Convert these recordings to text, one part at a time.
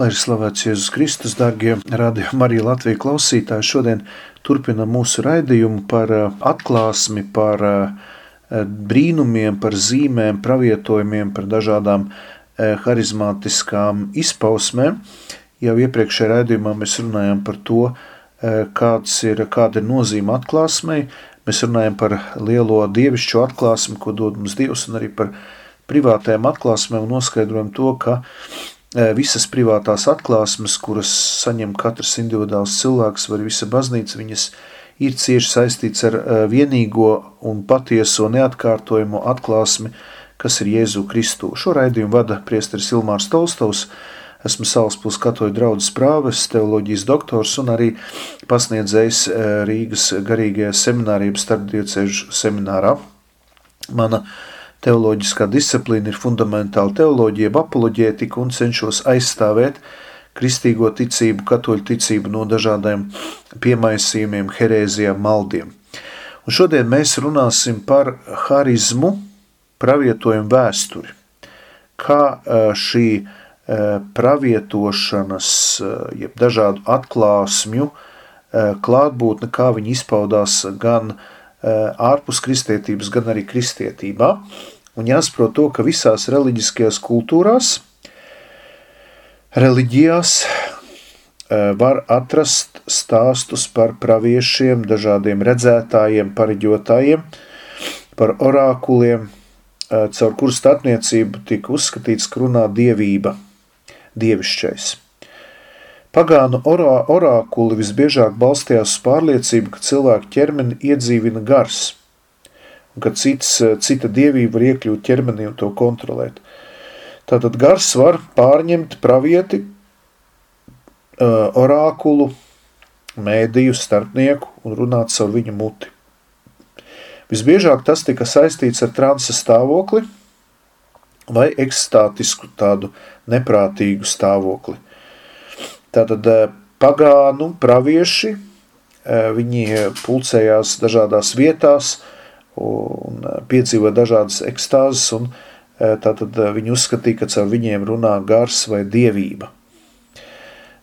Lai ir slavēts Jēzus Kristus, darbie radio Marija Latvijas klausītāji, šodien turpinam mūsu raidījumu par eh, atklāsmi, par eh, brīnumiem, par zīmēm, pravietojumiem, par dažādām eh, harizmātiskām izpausmēm. Jau iepriekšējā raidījumā mēs runājām par to, kāds ir, kāda ir nozīme atklāsmei. Mēs runājam par lielo dievišķo atklāsmi, ko dod mums Dievs, un arī par privātajām atklāsmēm un noskaidrojam to, ka visas privātās atklāsmes, kuras saņem katrs individuāls cilvēks vai visa baznīca, viņas ir cieši saistīts ar vienīgo un patieso neatkārtojamo atklāsmi, kas ir Jēzu Kristu. Šo raidījumu vada priesteris Ilmārs Tolstovs, esmu Salaspils katoļu draudzes prāves, teoloģijas doktors un arī pasniedzējs Rīgas garīgajā seminārības starpdiecēžu seminārā. Mana Teoloģiskā disciplīna ir fundamentāla teoloģija, apoloģētika un cenšos aizstāvēt kristīgo ticību, katoļu ticību no dažādiem piemaisījumiem, herēzijām, maldiem. Un šodien mēs runāsim par harizmu, pravietojumu vēsturi. Kā šī pravietošanas, jeb dažādu atklāsmju klātbūtne, kā viņi izpaudās gan uh, ārpus kristietības, gan arī kristietībā. Un jāsaprot to, ka visās reliģiskajās kultūrās, reliģijās var atrast stāstus par praviešiem, dažādiem redzētājiem, pareģotājiem, par orākuliem, caur kuru starpniecību tika uzskatīts, ka runā dievība, dievišķais. Pagānu orā, orākuli visbiežāk balstījās uz pārliecību, ka cilvēku ķermeni iedzīvina gars, un ka cits, cita dievība var iekļūt ķermenī un to kontrolēt. Tātad gars var pārņemt pravieti, orākulu, mēdīju, starpnieku un runāt savu viņu muti. Visbiežāk tas tika saistīts ar transa stāvokli vai ekstātisku tādu neprātīgu stāvokli – Tātad eh, pagānu pravieši, eh, viņi pulcējās dažādās vietās un eh, piedzīvoja dažādas ekstāzes, un tātad viņi uzskatīja, ka caur viņiem runā gars vai dievība.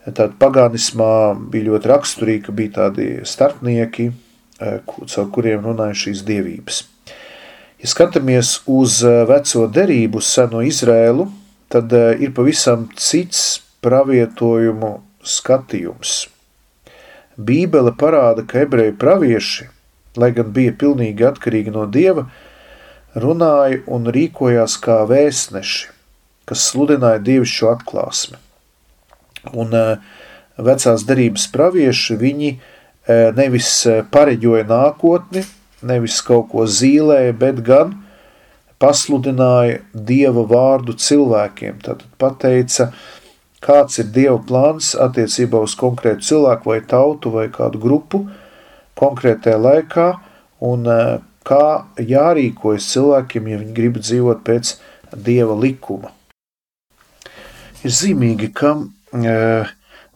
Tātad pagānismā bija ļoti raksturīgi, ka bija tādi starpnieki, caur kuriem runāja šīs dievības. Ja skatāmies uz veco derību, seno Izrēlu, tad ir pavisam cits pravietojumu skatījums. Bībele parāda, ka ebreju pravieši, lai gan bija pilnīgi atkarīgi no dieva, runāja un rīkojās kā vēstneši, kas sludināja dievišķo atklāsmi. Un vecās derības pravieši viņi nevis pareģoja nākotni, nevis kaut ko zīlēja, bet gan pasludināja dieva vārdu cilvēkiem. Tad pateica, uh, kāds ir Dieva plāns attiecībā uz konkrētu cilvēku vai tautu vai kādu grupu konkrētajā laikā un e, kā jārīkojas cilvēkiem, ja viņi grib dzīvot pēc Dieva likuma. Ir zīmīgi, ka e,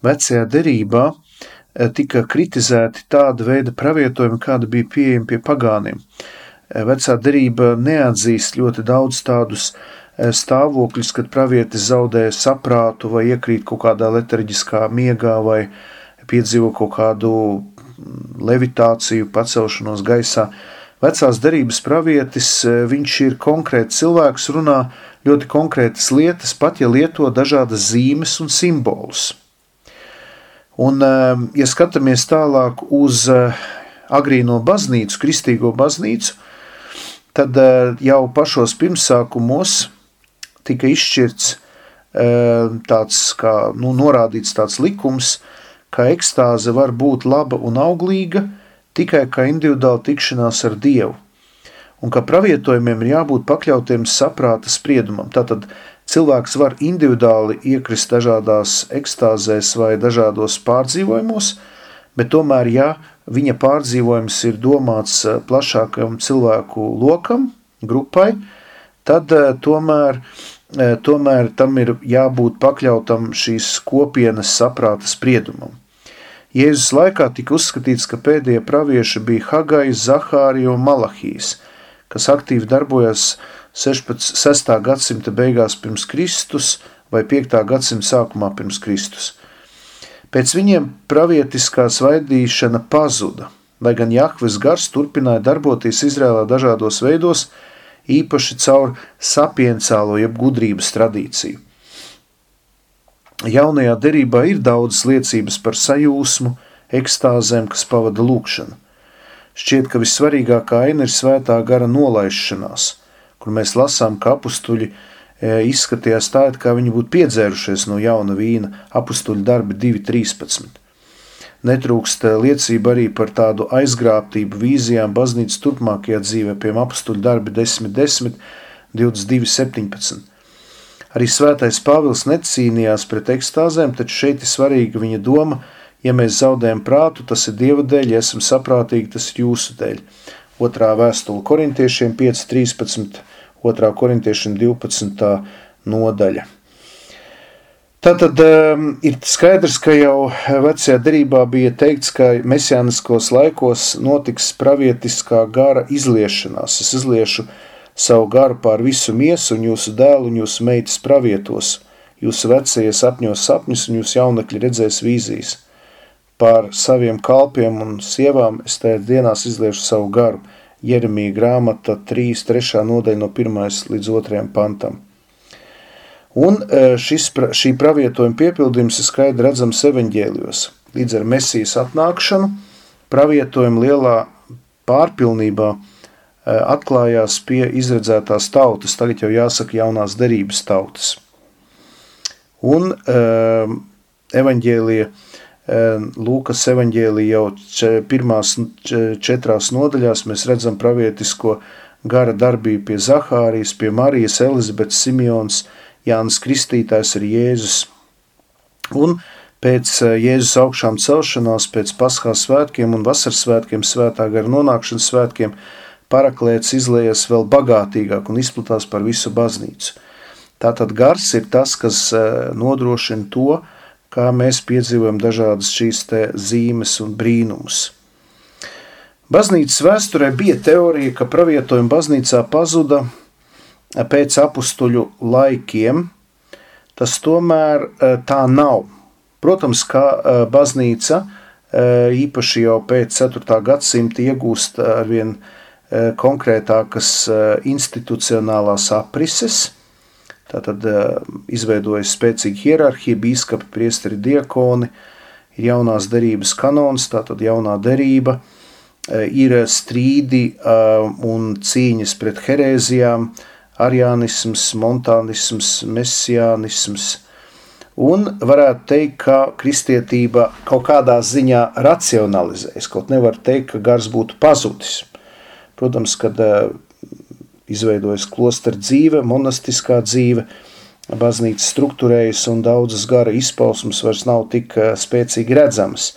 vecajā derībā e, tika kritizēti tāda veida pravietojumi, kāda bija pieejama pie pagāniem. Vecā derība neatzīst ļoti daudz tādus uh, Eh, stāvoklis, kad pravietis zaudē saprātu vai iekrīt kaut kādā letarģiskā miegā vai piedzīvo kaut kādu mm, levitāciju, pacelšanos gaisā. Vecās derības pravietis, eh, viņš ir konkrēts cilvēks, runā ļoti konkrētas lietas, pat ja lieto dažādas zīmes un simbolus. Un, eh, ja skatāmies tālāk uz agrīno baznīcu, kristīgo baznīcu, tad jau pašos pirmsākumos tika izšķirts eh, tāds, kā nu, norādīts tāds likums, ka ekstāze var būt laba un auglīga tikai kā individuāla tikšanās ar Dievu, un ka pravietojumiem ir jābūt pakļautiem saprāta spriedumam. Tātad cilvēks var individuāli iekrist dažādās ekstāzēs vai dažādos pārdzīvojumos, bet tomēr, ja viņa pārdzīvojums ir domāts eh, plašākam cilvēku lokam, grupai, tad eh, tomēr E, tomēr tam ir jābūt pakļautam šīs kopienas saprāta spriedumam. Jēzus laikā tika uzskatīts, ka pēdējie pravieši bija Hagais, Zahārija un Malahijas, kas aktīvi darbojas 16. 6. gadsimta beigās pirms Kristus vai 5. gadsimta sākumā pirms Kristus. Pēc viņiem pravietiskā svaidīšana pazuda, lai gan Jahves gars turpināja darboties Izrēlā dažādos veidos, īpaši caur sapiencālo jeb gudrības tradīciju. Jaunajā derībā ir daudzas liecības par sajūsmu, ekstāzēm, kas pavada lūkšanu. Šķiet, ka vissvarīgākā aina ir svētā gara nolaišanās, kur mēs lasām, ka apstuļi e, izskatījās tā, it kā viņi būtu piedzērušies no jauna vīna, apstuļu darbi 2.13. Netrūkst e, liecība arī par tādu aizgrābtību vīzijām baznīcas turpmākajā dzīvē, piemēram, apstuļu darbi 10.10, 22.17. Arī svētais Pāvils necīnījās pret ekstāzēm, taču šeit ir svarīga viņa doma – Ja mēs zaudējam prātu, tas ir Dieva dēļ, ja esam saprātīgi, tas ir jūsu dēļ. Otrā vēstule korintiešiem 5.13, otrā korintiešiem 12. nodaļa. Tātad um, ir skaidrs, ka jau vecajā derībā bija teikts, ka mesijāniskos laikos notiks pravietiskā gara izliešanās. Es izliešu savu garu pār visu miesu, un jūsu dēlu un jūsu meitas pravietos. Jūsu vecie sapņos sapņus, un jūsu jaunekļi redzēs vīzijas pār saviem kalpiem un sievām es tajā dienās izliešu savu garu. Jeremija grāmata 3, 3 nodaļa no 1 līdz 2 pantam. Un e, šis, šī pravietojuma piepildījums ir skaidri redzams evaņģēlijos. Līdz ar mesijas atnākšanu pravietojuma lielā pārpilnībā e, atklājās pie izredzētās tautas, tagad jau jāsaka jaunās derības tautas. Un evaņģēlija Lūkas evanģēlija jau pirmās četrās nodaļās mēs redzam pravietisko gara darbību pie Zahārijas, pie Marijas, Elizabetes, Simeons, Jānis Kristītājs ir Jēzus. Un pēc Jēzus augšām celšanās, pēc paskās svētkiem un vasaras svētkiem, svētā gara nonākšanas svētkiem, paraklēts izlējas vēl bagātīgāk un izplatās par visu baznīcu. Tātad gars ir tas, kas nodrošina to, kā mēs piedzīvojam dažādas šīs zīmes un brīnumus. Baznīcas vēsturē bija teorija, ka pravietojumi baznīcā pazuda pēc apstuļu laikiem. Tas tomēr e, tā nav. Protams, ka e, baznīca e, īpaši jau pēc 4. gadsimta iegūst arvien konkrētākas institucionālās aprises, Tātad izveidojas spēcīga hierarhija, biskupi, priesteri, diakoni, ir jaunās derības kanons, tātad jaunā derība, ir strīdi un cīņas pret herēzijām, arianisms, montānisms, mesiānisms. Un varētu teikt, ka kristietība kaut kādā ziņā racionalizējas. Kaut nevar teikt, ka gars būtu pazudis. Protams, kad izveidojas klostra dzīve, monastiskā dzīve, baznīca struktūrējas un daudzas gara izpausmes vairs nav tik eh, spēcīgi redzamas.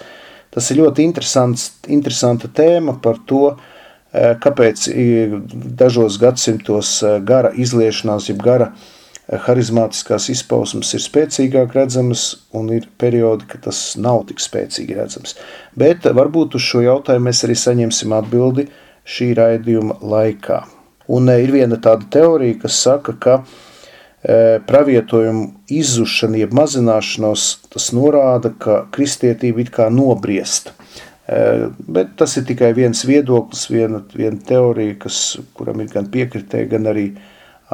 Tas ir ļoti interesanta tēma par to, eh, kāpēc dažos gadsimtos eh, gara izliešanās, jeb gara harizmātiskās izpausmes ir spēcīgāk redzamas, un ir periodi, kad tas nav tik spēcīgi redzams. Bet varbūt uz šo jautājumu mēs arī saņemsim atbildi šī raidījuma laikā. Un ir viena tāda teorija, kas saka, ka pravietojumu izzušana, jeb mazināšanos, tas norāda, ka kristietība it kā nobriest. E, bet tas ir tikai viens viedoklis, viena, viena teorija, kas, kuram ir gan piekritēji, gan arī,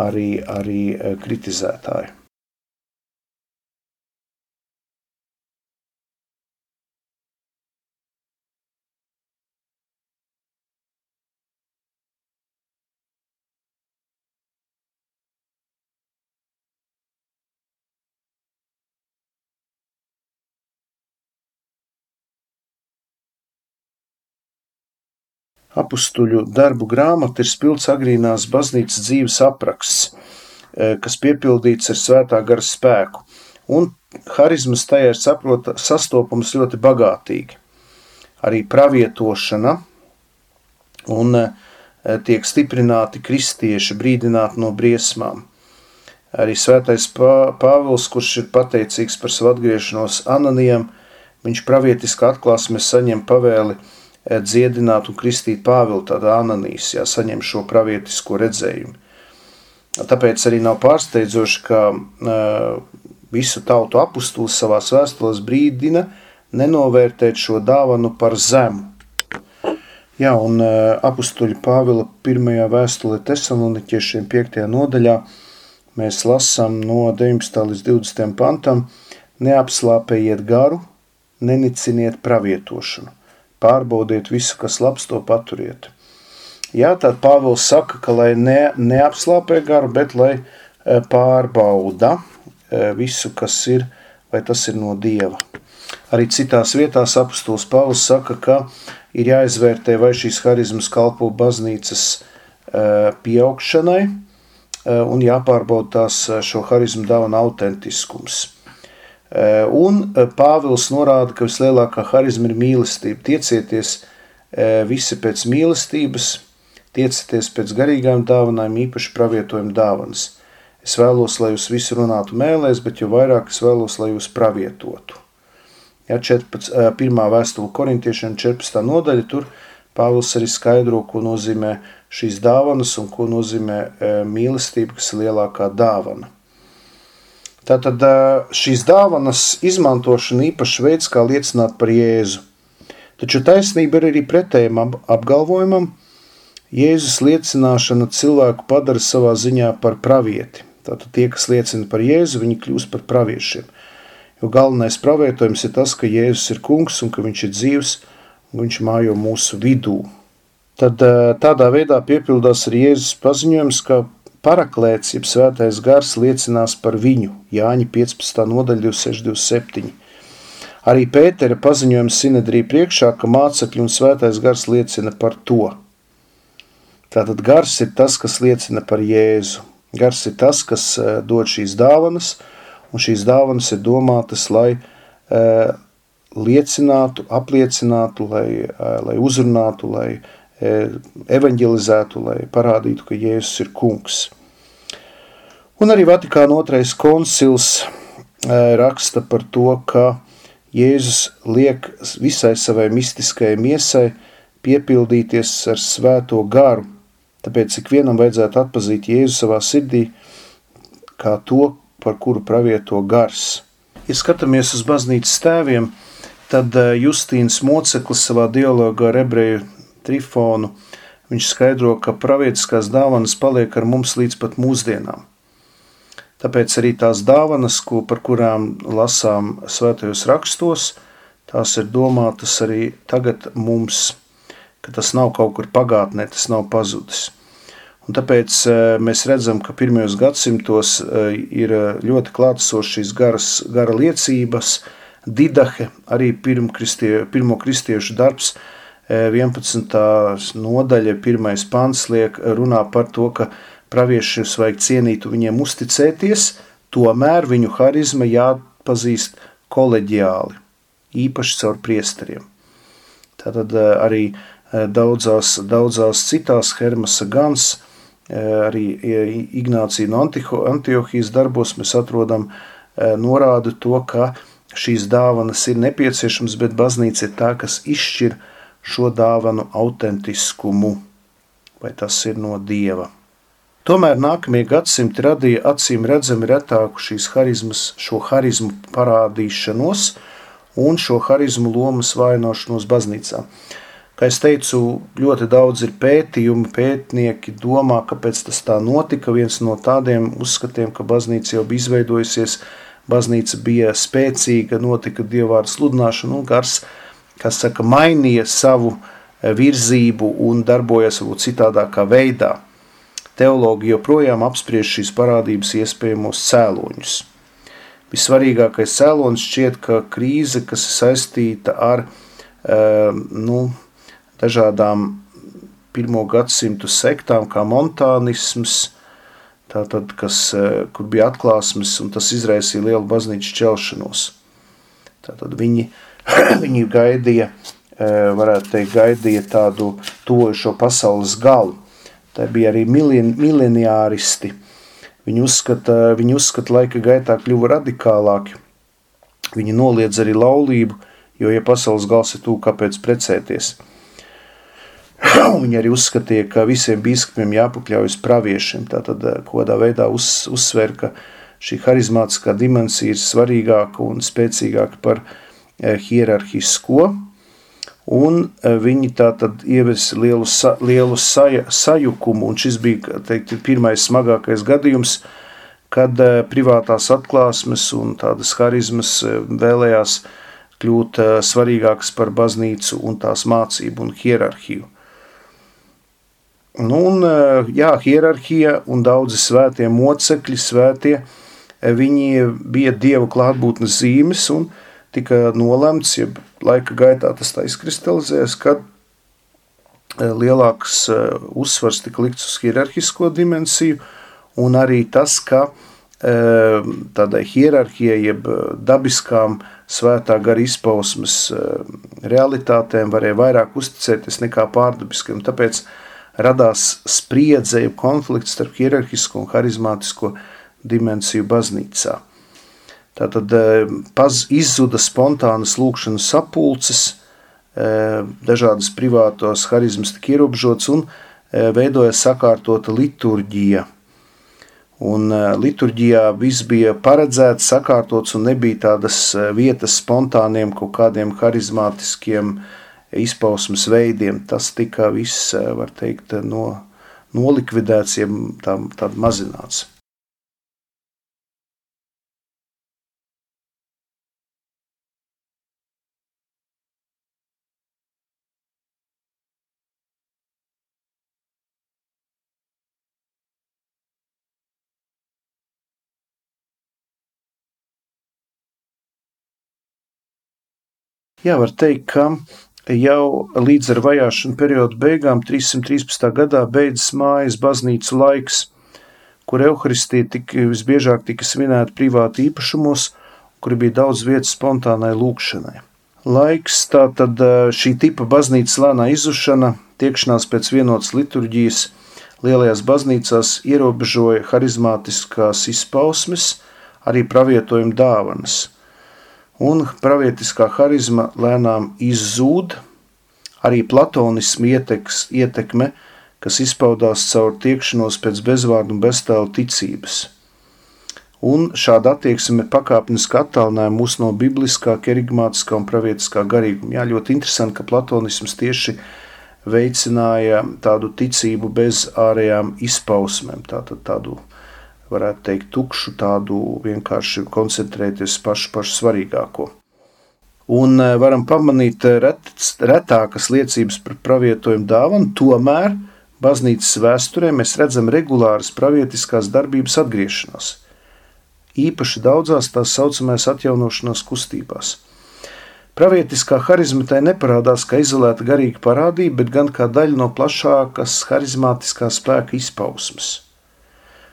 arī, arī kritizētāji. Apustuļu darbu grāmata ir spilgts agrīnās baznīcas dzīves apraksts, e, kas piepildīts ar svētā gara spēku, un harizmas tajā ir saprota, sastopams ļoti bagātīgi. Arī pravietošana un e, tiek stiprināti kristieši, brīdināti no briesmām. Arī svētais Pāvils, kurš ir pateicīgs par savu atgriešanos Ananijam, viņš pravietiski atklāsmē saņem pavēli – dziedināt un kristīt Pāvilu, tad Ananīs jā, saņem šo pravietisko redzējumu. Tāpēc arī nav pārsteidzoši, ka uh, Visu tautu apustulis savās vēstulēs brīdina nenovērtēt šo dāvanu par zemu. Jā, un apustuļa Pāvila pirmajā vēstulē Tesaloniķiešiem 5. nodaļā mēs lasām no 19. līdz 20. pantam Neapslāpējiet garu, neniciniet pravietošanu, pārbaudiet visu, kas labs, to paturiet. Jā, tad Pāvils saka, ka lai ne, neapslāpē garu, bet lai pārbauda visu, kas ir, vai tas ir no Dieva. Arī citās vietās apustulis Pāvils saka, ka ir jāizvērtē, vai šīs harizmas kalpo baznīcas pieaugšanai un jāpārbauda tās šo harizmu dāvana autentiskums. Un Pāvils norāda, ka vislielākā harizma ir mīlestība. Tiecieties visi pēc mīlestības, tiecieties pēc garīgām dāvanām, īpaši pravietojuma dāvanas. Es vēlos, lai jūs visi runātu mēlēs, bet jo vairāk es vēlos, lai jūs pravietotu. Ja, 14, pirmā vēstule korintiešiem 14. nodaļa, tur Pāvils arī skaidro, ko nozīmē šīs dāvanas un ko nozīmē mīlestība, kas ir lielākā dāvana. Tātad šīs dāvanas izmantošana īpašs veids, kā liecināt par Jēzu. Taču taisnība ir arī pretējam apgalvojumam, Jēzus liecināšana cilvēku padara savā ziņā par pravieti. Tātad tie, kas liecina par Jēzu, viņi kļūst par praviešiem. Jo galvenais pravietojums ir tas, ka Jēzus ir kungs un ka viņš ir dzīvs un viņš mājo mūsu vidū. Tad tādā veidā piepildās arī Jēzus paziņojums, ka paraklēts, jeb svētais gars liecinās par viņu, Jāņa 15. nodaļa 2627. Arī Pētera paziņojums Sinedrī priekšā, ka mācekļi un svētais gars liecina par to. Tātad gars ir tas, kas liecina par Jēzu. Gars ir tas, kas eh, dod šīs dāvanas, un šīs dāvanas ir domātas, lai uh, liecinātu, apliecinātu, lai, uh, lai uzrunātu, lai evanģelizētu, lai parādītu, ka Jēzus ir kungs. Un arī Vatikāna otrais koncils raksta par to, ka Jēzus liek visai savai mistiskajai miesai piepildīties ar svēto garu, Tāpēc ikvienam vajadzētu atpazīt Jēzu savā sirdī kā to, par kuru pravieto gars. Ja skatāmies uz baznīcas tēviem, tad eh, Justīns Moceklis savā dialogā ar ebreju Trifonu viņš skaidro, ka pravietiskās dāvanas paliek ar mums līdz pat mūsdienām. Tāpēc arī tās dāvanas, ko, par kurām lasām svētajos rakstos, tās ir domātas arī tagad mums ka tas nav kaut kur pagātnē, tas nav pazudis. Un tāpēc e, mēs redzam, ka pirmajos gadsimtos e, ir e, ļoti klātesošas šīs garas, gara liecības, didahe, arī pirmo kristiešu darbs, 11. nodaļa, pirmais pants liek runā par to, ka praviešus vajag cienīt un viņiem uzticēties, tomēr viņu harizma jāpazīst koleģiāli, īpaši caur priesteriem. Tātad arī Eh, daudzās, daudzās citās Hermasa Gans, eh, arī Ignācija no Antiohijas darbos mēs atrodam eh, norādu to, ka šīs dāvanas ir nepieciešams, bet baznīca ir tā, kas izšķir šo dāvanu autentiskumu, vai tas ir no Dieva. Tomēr nākamie gadsimti radīja acīm redzami retāku šīs harizmas, šo harizmu parādīšanos un šo harizmu lomas vainošanos baznīcā. Kā es teicu, ļoti daudz ir pētījumu, pētnieki domā, kāpēc tas tā notika. Viens no tādiem uzskatiem, ka baznīca jau bija izveidojusies, baznīca bija spēcīga, notika dievvvārdu sludināšana un gars, kas saka, mainīja savu e, virzību un darbojas varbūt citādākā veidā. Teologi joprojām apspriež šīs parādības iespējamos cēloņus. Vissvarīgākais cēlonis šķiet, ka krīze, kas ir saistīta ar uh, nu, dažādām pirmo gadsimtu sektām, kā montānisms, tātad, kas, eh, kur bija atklāsmes, un tas izraisīja lielu baznīcu šķelšanos. Tātad viņi, viņi gaidīja, eh, varētu teikt, gaidīja tādu tojušo pasaules galu. Tā bija arī mileniāristi. Viņi uzskata, viņi uzskata laika gaitā kļuva radikālāki. Viņi noliedz arī laulību, jo, ja pasaules gals ir tū, kāpēc precēties – Viņi arī uzskatīja, ka visiem biskupiem jāpakļaujas praviešiem. Tātad, eh, kādā veidā uz, uzsver, ka šī harizmātiskā dimensija ir svarīgāka un spēcīgāka par hierarhisko. Un viņi tā tad ievesa lielu, sa, lielu saja, sajukumu, un šis bija teikt, pirmais smagākais gadījums, kad privātās atklāsmes un tādas harizmas vēlējās kļūt svarīgākas par baznīcu un tās mācību un hierarhiju. Nu, un, jā, hierarhija un daudzi svētie mocekļi, svētie, viņi bija dievu klātbūtnes zīmes un tika nolemts, ja laika gaitā tas tā izkristalizējas, kad lielāks uzsvars tika likts uz hierarhisko dimensiju un arī tas, ka tādai hierarhijai, jeb dabiskām svētā gara izpausmes realitātēm varēja vairāk uzticēties nekā pārdabiskam. Tāpēc radās spriedze, konflikts starp hierarhisko un harizmātisko dimensiju baznīcā. Tātad eh, paz, izzuda spontānas lūkšanas sapulces, eh, dažādas privātos harizmas tika ierobežotas un eh, veidoja sakārtota liturģija. Un liturģijā viss bija paredzēts, sakārtots un nebija tādas vietas spontāniem kaut kādiem harizmātiskiem izpausmes veidiem, tas tika viss, var teikt, no, nolikvidēts, jeb tā, tā mazināts. Jā, var teikt, ka jau līdz ar vajāšanu periodu beigām 313. gadā beidzas mājas baznīcu laiks, kur evaharistija tika, visbiežāk tika svinēta privāti īpašumos, kur bija daudz vietas spontānai lūkšanai. Laiks, tātad šī tipa baznīcas lēnā izušana, tiekšanās pēc vienotas liturģijas lielajās baznīcās ierobežoja harizmātiskās izpausmes, arī pravietojuma dāvanas – un pravietiskā harizma lēnām izzūd, arī platonismu ieteks, ietekme, kas izpaudās caur tiekšanos pēc bezvārdu un beztēlu ticības. Un šāda attieksme pakāpeniski attālināja mūs no bibliskā, kerigmātiskā un pravietiskā garīguma. Jā, ļoti interesanti, ka platonisms tieši veicināja tādu ticību bez ārējām izpausmēm, tātad tādu varētu teikt, tukšu, tādu vienkārši koncentrēties pašu, pašu svarīgāko. Un e, varam pamanīt e, ret, retākas liecības par pravietojumu dāvanu, tomēr baznīcas vēsturē mēs redzam regulāras pravietiskās darbības atgriešanos, īpaši daudzās tās saucamās atjaunošanās kustībās. Pravietiskā harizma tai neparādās kā izolēta garīga parādība, bet gan kā daļa no plašākas harizmātiskā spēka izpausmes.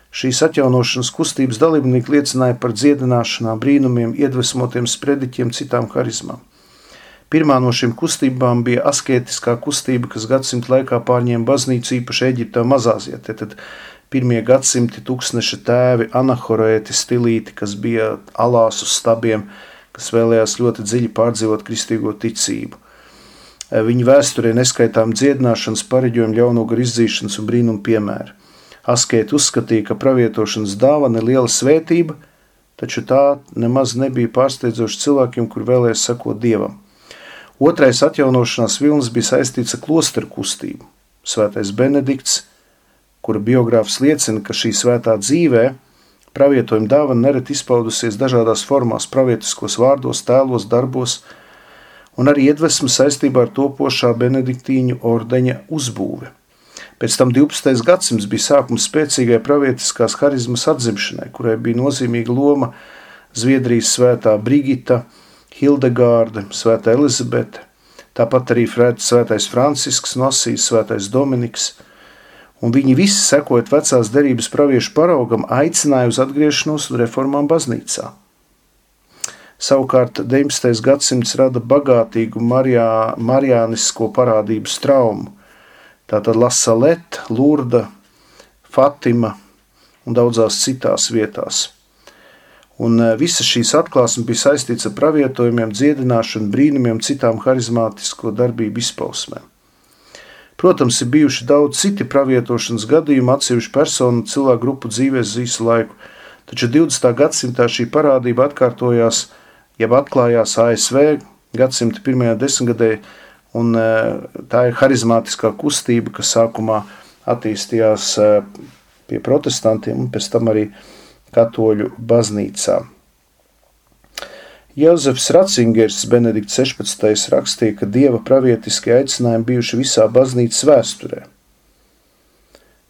Šīs atjaunošanas kustības dalībnieki liecināja par dziedināšanām, brīnumiem, iedvesmotiem sprediķiem, citām harizmām. Pirmā no šīm kustībām bija asketiskā kustība, kas gadsimta laikā pārņēma baznīcu īpaši Eģiptē Mazāzijā. Tad pirmie gadsimti tūkstneša tēvi, anahorēti, stilīti, kas bija alās uz stabiem, kas vēlējās ļoti dziļi pārdzīvot kristīgo ticību. Viņa vēsturē neskaitām dziedināšanas, pareģojumu, ļauno garu izdzīšanas un brīnumu piemēru. Askēti uzskatīja, ka pravietošanas dāvana ir liela svētība, taču tā nemaz nebija pārsteidzoša cilvēkiem, kur vēlēs sekot dievam. Otrais atjaunošanās vilnis bija saistīts ar klosteru kustību. Svētais Benedikts, kura biogrāfs liecina, ka šī svētā dzīvē pravietojuma dāvana nereti izpaudusies dažādās formās, pravietiskos vārdos, tēlos, darbos, un arī iedvesma saistībā ar topošā benediktīņu ordeņa uzbūvi. Pēc tam 12. gadsimts bija sākums spēcīgai pravietiskās harizmas atzimšanai, kurai bija nozīmīga loma Zviedrijas svētā Brigita, Hildegārde, svētā Elizabete, tāpat arī svētais Francisks, Nosijas, svētais Dominiks, un viņi visi, sekojot vecās derības praviešu paraugam, aicināja uz atgriešanos un reformām baznīcā. Savukārt 19. gadsimts rada bagātīgu marijā, marijānisko parādību traumu, Tātad Lasaleta, Lurda, Fatima un daudzās citās vietās. Un e, visas šīs atklāsmes bija saistītas ar pravietojumiem, dziedināšanu, brīnumiem, citām harizmātisko darbību izpausmēm. Protams, ir bijuši daudz citi pravietošanas gadījumi, atsevišķu personu cilvēku grupu dzīvēs visu laiku. Taču 20. gadsimtā šī parādība atkārtojās, jeb atklājās ASV gadsimta pirmajā desmitgadē, un e, tā ir harizmātiskā kustība, kas sākumā attīstījās e, pie protestantiem un pēc tam arī katoļu baznīcā. Jozefs Ratzingers, Benedikts 16. rakstīja, ka dieva pravietiskie aicinājumi bijuši visā baznīcas vēsturē.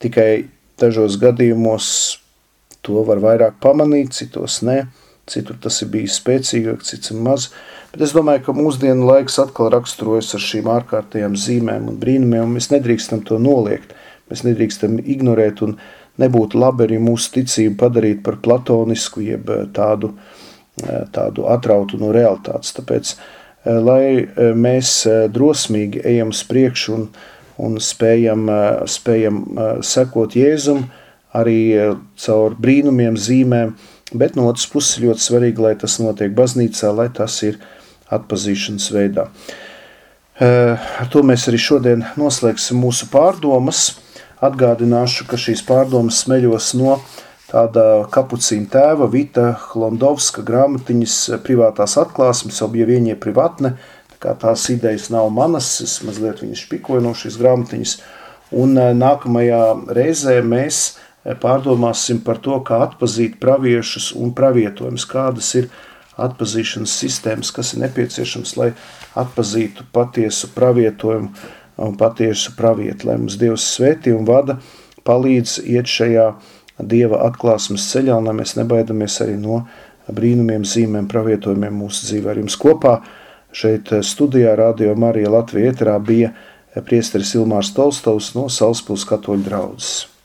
Tikai dažos gadījumos to var vairāk pamanīt, citos ne, citur tas ir bijis spēcīgāk, cits ir maz. Bet es domāju, ka mūsdienu laiks atkal raksturojas ar šīm ārkārtējām zīmēm un brīnumiem, un mēs nedrīkstam to noliegt. Mēs nedrīkstam ignorēt un nebūtu labi arī mūsu ticību padarīt par platonisku, jeb tādu uh, Eh, tādu atrautu no realitātes. Tāpēc, eh, lai eh, mēs drosmīgi ejam uz priekšu un, un spējam, spējam sekot Jēzum arī caur brīnumiem, zīmēm, bet no otras puses ļoti svarīgi, lai tas notiek baznīcā, lai tas ir atpazīšanas veidā. Ar to mēs arī šodien noslēgsim mūsu pārdomas. Atgādināšu, ka šīs pārdomas smeļos no tāda kapucīna tēva Vita Hlondovska grāmatiņas privātās atklāsmes, objevieņie privatne, kā tās idejas nav manas, es mazliet viņas špikoju no šīs grāmatiņas, un e, nākamajā reizē mēs pārdomāsim par to, kā atpazīt praviešus un pravietojumus, kādas ir atpazīšanas sistēmas, kas ir nepieciešams, lai atpazītu patiesu pravietojumu un patiesu pravieti, lai mums Dievs svētī un vada, palīdz iet šajā Dieva atklāsmes ceļā, un lai mēs nebaidamies arī no brīnumiem, zīmēm, pravietojumiem mūsu dzīvē. Ar jums kopā šeit studijā Radio Marija Latvija ieterā bija priesteris Ilmārs Tolstovs no Salspils katoļu draudzes.